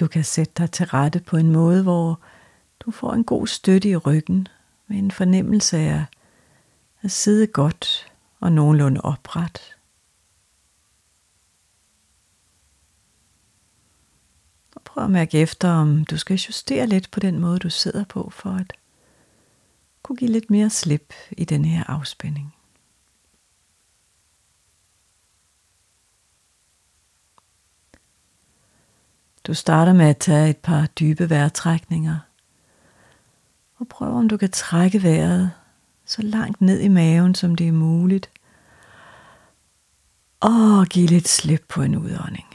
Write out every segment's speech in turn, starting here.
Du kan sætte dig til rette på en måde, hvor du får en god støtte i ryggen med en fornemmelse af at sidde godt og nogenlunde opret. Og prøv at mærke efter, om du skal justere lidt på den måde, du sidder på, for at kunne give lidt mere slip i den her afspænding. Du starter med at tage et par dybe vejrtrækninger. Og prøv om du kan trække vejret så langt ned i maven, som det er muligt. Og giv lidt slip på en udånding.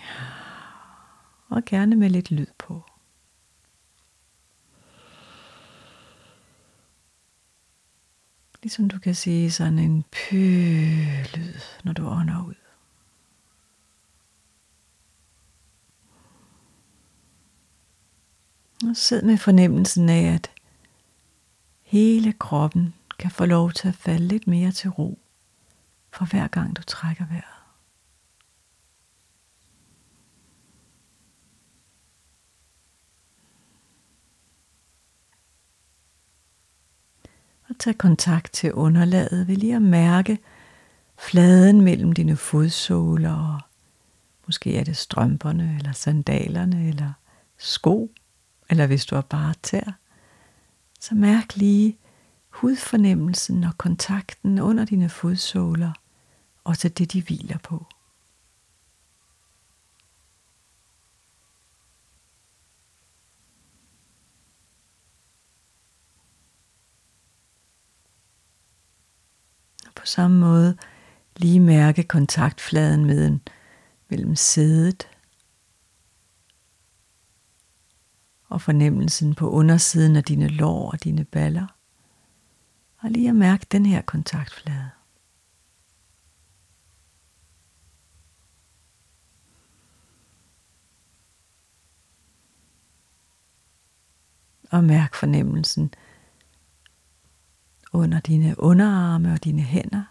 Og gerne med lidt lyd på. Ligesom du kan sige sådan en pø-lyd, når du ånder ud. sid med fornemmelsen af, at hele kroppen kan få lov til at falde lidt mere til ro for hver gang du trækker vejret. Og tag kontakt til underlaget ved lige at mærke fladen mellem dine fodsåler og måske er det strømperne eller sandalerne eller sko eller hvis du har bare tær, så mærk lige hudfornemmelsen og kontakten under dine fodsåler og til det, de hviler på. På samme måde lige mærke kontaktfladen med mellem sædet og fornemmelsen på undersiden af dine lår og dine baller. Og lige at mærke den her kontaktflade. Og mærk fornemmelsen under dine underarme og dine hænder,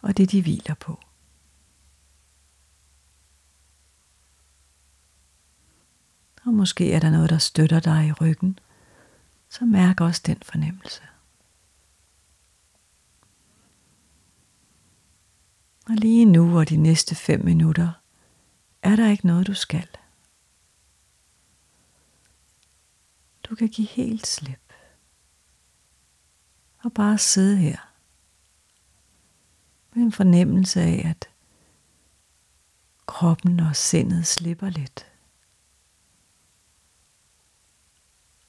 og det de hviler på. Måske er der noget, der støtter dig i ryggen. Så mærk også den fornemmelse. Og lige nu og de næste fem minutter, er der ikke noget, du skal. Du kan give helt slip. Og bare sidde her. Med en fornemmelse af, at kroppen og sindet slipper lidt.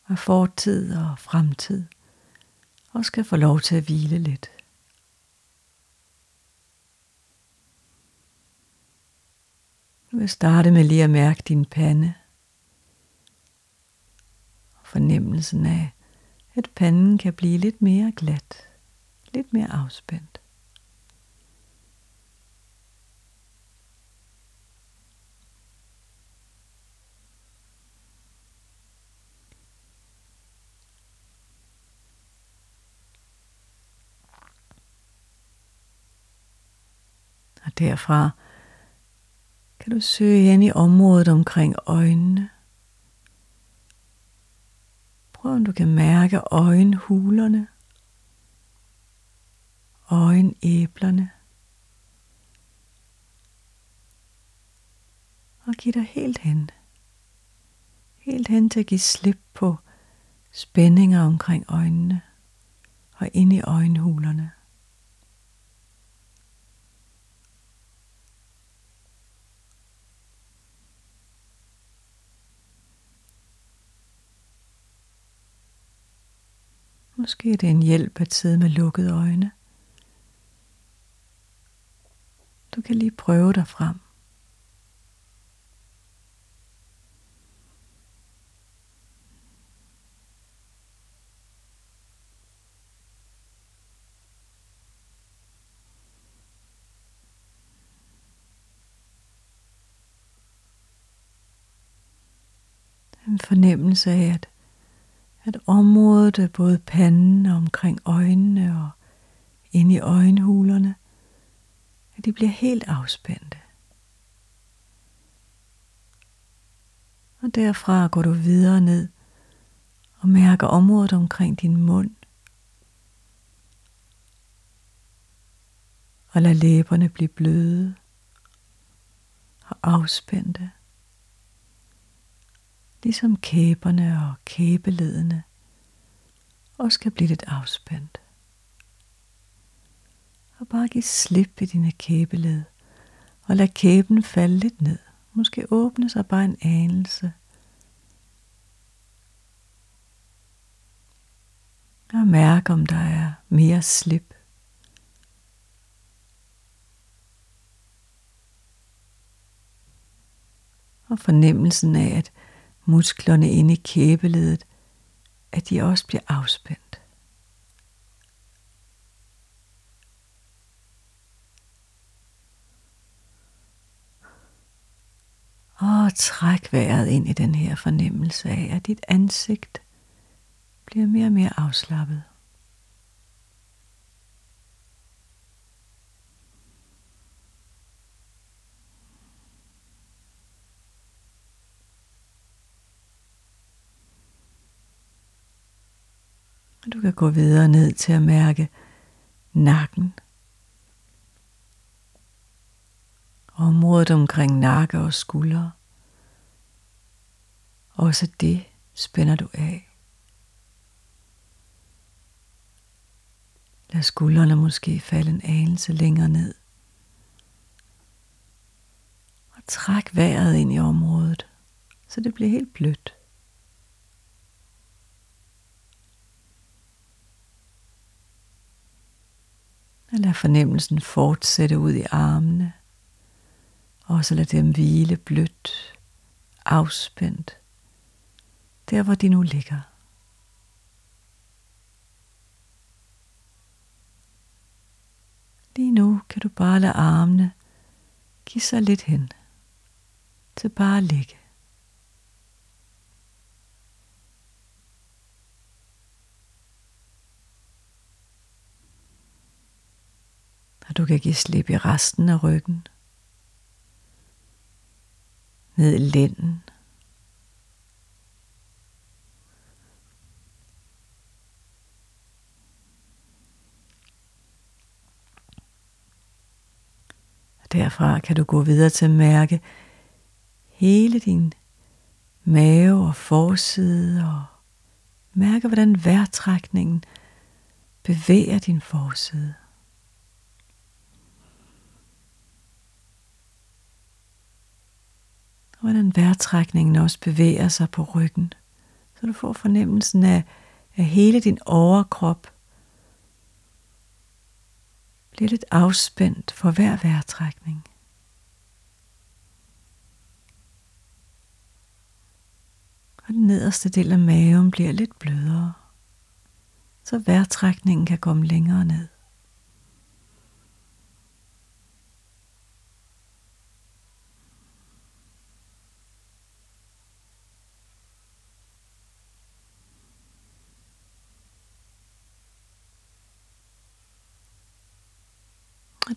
Af fortid og fremtid, og skal få lov til at hvile lidt. Du vil starte med lige at mærke din pande, fornemmelsen af, at panden kan blive lidt mere glat, lidt mere afspændt. Derfra kan du søge hen i området omkring øjnene. Prøv om du kan mærke øjenhulerne, øjenæblerne. Og giv dig helt hen. Helt hen til at give slip på spændinger omkring øjnene og ind i øjenhulerne. Måske er det en hjælp at sidde med lukkede øjne. Du kan lige prøve dig frem. En fornemmelse af, at at området både panden og omkring øjnene og ind i øjenhulerne, at de bliver helt afspændte. Og derfra går du videre ned og mærker området omkring din mund. Og lad læberne blive bløde og afspændte. Ligesom kæberne og kæbeledene og skal blive lidt afspændt. Og bare giv slip i dine kæbeled og lad kæben falde lidt ned. Måske åbne sig bare en anelse. Og mærk, om der er mere slip. Og fornemmelsen af, at musklerne inde i kæbeledet, at de også bliver afspændt. Og træk vejret ind i den her fornemmelse af, at dit ansigt bliver mere og mere afslappet. Du kan gå videre ned til at mærke nakken. Området omkring nakke og skuldre. Også det spænder du af. Lad skuldrene måske falde en anelse længere ned. Og træk vejret ind i området, så det bliver helt blødt. Lad fornemmelsen fortsætte ud i armene. Og så lad dem hvile blødt, afspændt, der hvor de nu ligger. Lige nu kan du bare lade armene give sig lidt hen til bare at ligge. Og du kan give slip i resten af ryggen. Ned i lænden. Derfra kan du gå videre til at mærke hele din mave og forside og mærke, hvordan vejrtrækningen bevæger din forside. Og hvordan vejrtrækningen også bevæger sig på ryggen. Så du får fornemmelsen af, at hele din overkrop bliver lidt afspændt for hver vejrtrækning. Og den nederste del af maven bliver lidt blødere, så vejrtrækningen kan komme længere ned.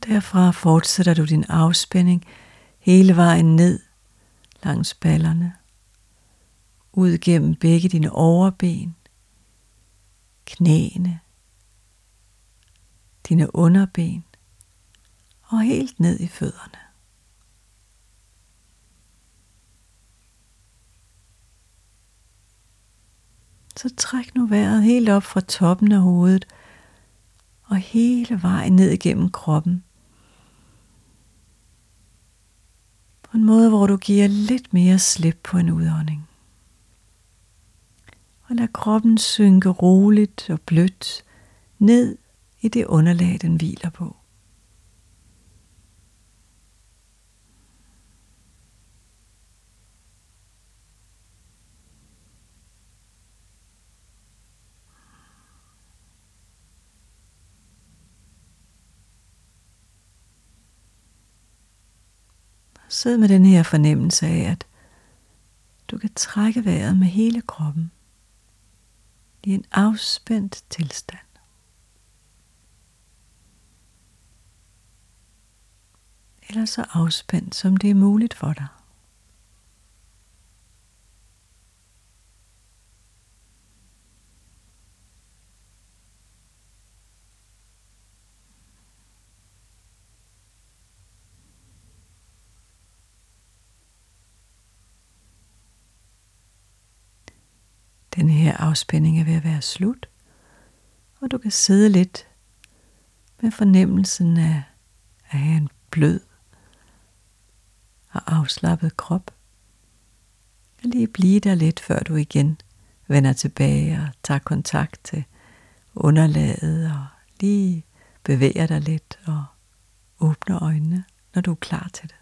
Og derfra fortsætter du din afspænding hele vejen ned langs ballerne, ud gennem begge dine overben, knæene, dine underben og helt ned i fødderne. Så træk nu vejret helt op fra toppen af hovedet og hele vejen ned igennem kroppen. På en måde, hvor du giver lidt mere slip på en udånding. Og lad kroppen synke roligt og blødt ned i det underlag, den hviler på. Sid med den her fornemmelse af, at du kan trække vejret med hele kroppen i en afspændt tilstand. Eller så afspændt, som det er muligt for dig. Den her afspænding er ved at være slut, og du kan sidde lidt med fornemmelsen af at have en blød og afslappet krop. Og lige blive der lidt, før du igen vender tilbage og tager kontakt til underlaget og lige bevæger dig lidt og åbner øjnene, når du er klar til det.